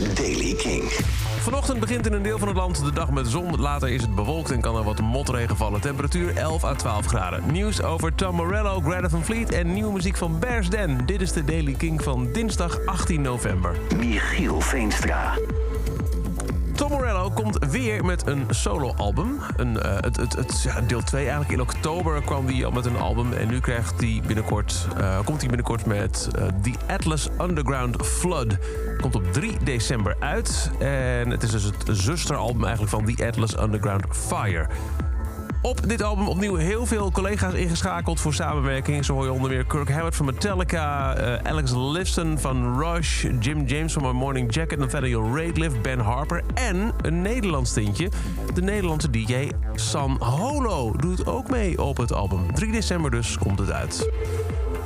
is Daily King. Vanochtend begint in een deel van het land de dag met zon. Later is het bewolkt en kan er wat motregen vallen. Temperatuur 11 à 12 graden. Nieuws over Tom Morello, Greta van Fleet en nieuwe muziek van Bears Den. Dit is de Daily King van dinsdag 18 november. Michiel Veenstra. Komt weer met een soloalbum. Een, eh, het, het, het, ja, deel 2 eigenlijk. In oktober kwam hij al met een album. En nu krijgt hij binnenkort, eh, komt hij binnenkort met eh, The Atlas Underground Flood. Komt op 3 december uit. En het is dus het zusteralbum eigenlijk van The Atlas Underground Fire. Op dit album opnieuw heel veel collega's ingeschakeld voor samenwerking. Zo hoor je onder meer Kirk Hammett van Metallica, eh, Alex Lifton van Rush, Jim James van My Morning Jacket, Nathaniel Rateliff, Ben Harper en een Nederlands tintje. De Nederlandse DJ San Holo doet ook mee op het album. 3 december dus komt het uit.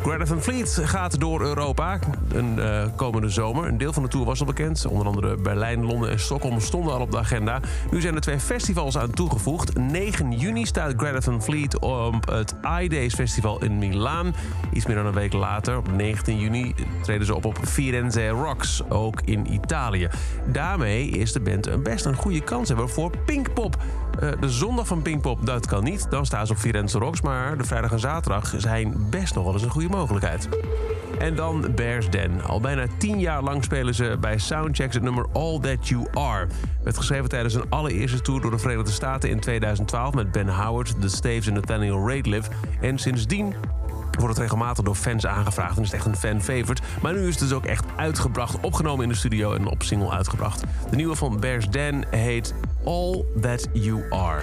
Greta Fleet gaat door Europa een uh, komende zomer. Een deel van de tour was al bekend. Onder andere Berlijn, Londen en Stockholm stonden al op de agenda. Nu zijn er twee festivals aan toegevoegd. 9 juni staat Greta Fleet op het iDays Festival in Milaan. Iets meer dan een week later, op 19 juni, treden ze op op Firenze Rocks, ook in Italië. Daarmee is de band een best een goede kans hebben voor Pinkpop. Uh, de zondag van Pinkpop, dat kan niet. Dan staan ze op Firenze Rocks. Maar de vrijdag en zaterdag zijn best nog wel eens een goede mogelijkheid. En dan Bears Den. Al bijna tien jaar lang spelen ze bij Soundchecks het nummer All That You Are. Werd geschreven tijdens een allereerste tour door de Verenigde Staten in 2012... met Ben Howard, The Staves en Nathaniel Rateliff. En sindsdien wordt het regelmatig door fans aangevraagd en is het echt een fan-favorite. Maar nu is het dus ook echt uitgebracht, opgenomen in de studio en op single uitgebracht. De nieuwe van Bears Den heet All That You Are.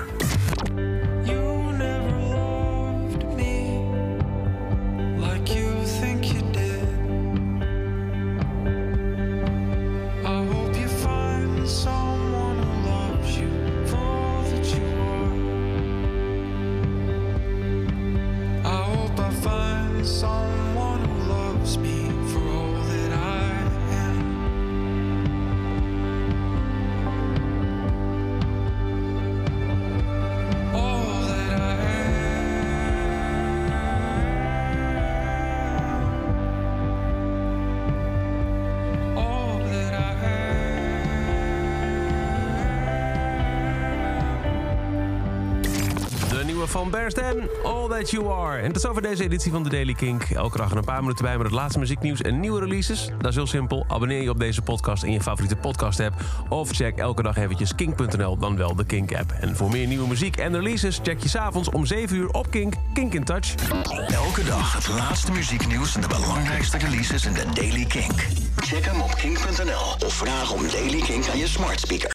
sorry. Van Bears Den, All That You Are. En tot over deze editie van de Daily Kink. Elke dag een paar minuten bij met het laatste muzieknieuws en nieuwe releases. Dat is heel simpel. Abonneer je op deze podcast in je favoriete podcast app. Of check elke dag eventjes kink.nl, dan wel de Kink app. En voor meer nieuwe muziek en releases check je s'avonds om 7 uur op Kink, Kink in Touch. Elke dag het laatste muzieknieuws en de belangrijkste releases in de Daily Kink. Check hem op kink.nl of vraag om Daily Kink aan je smart speaker.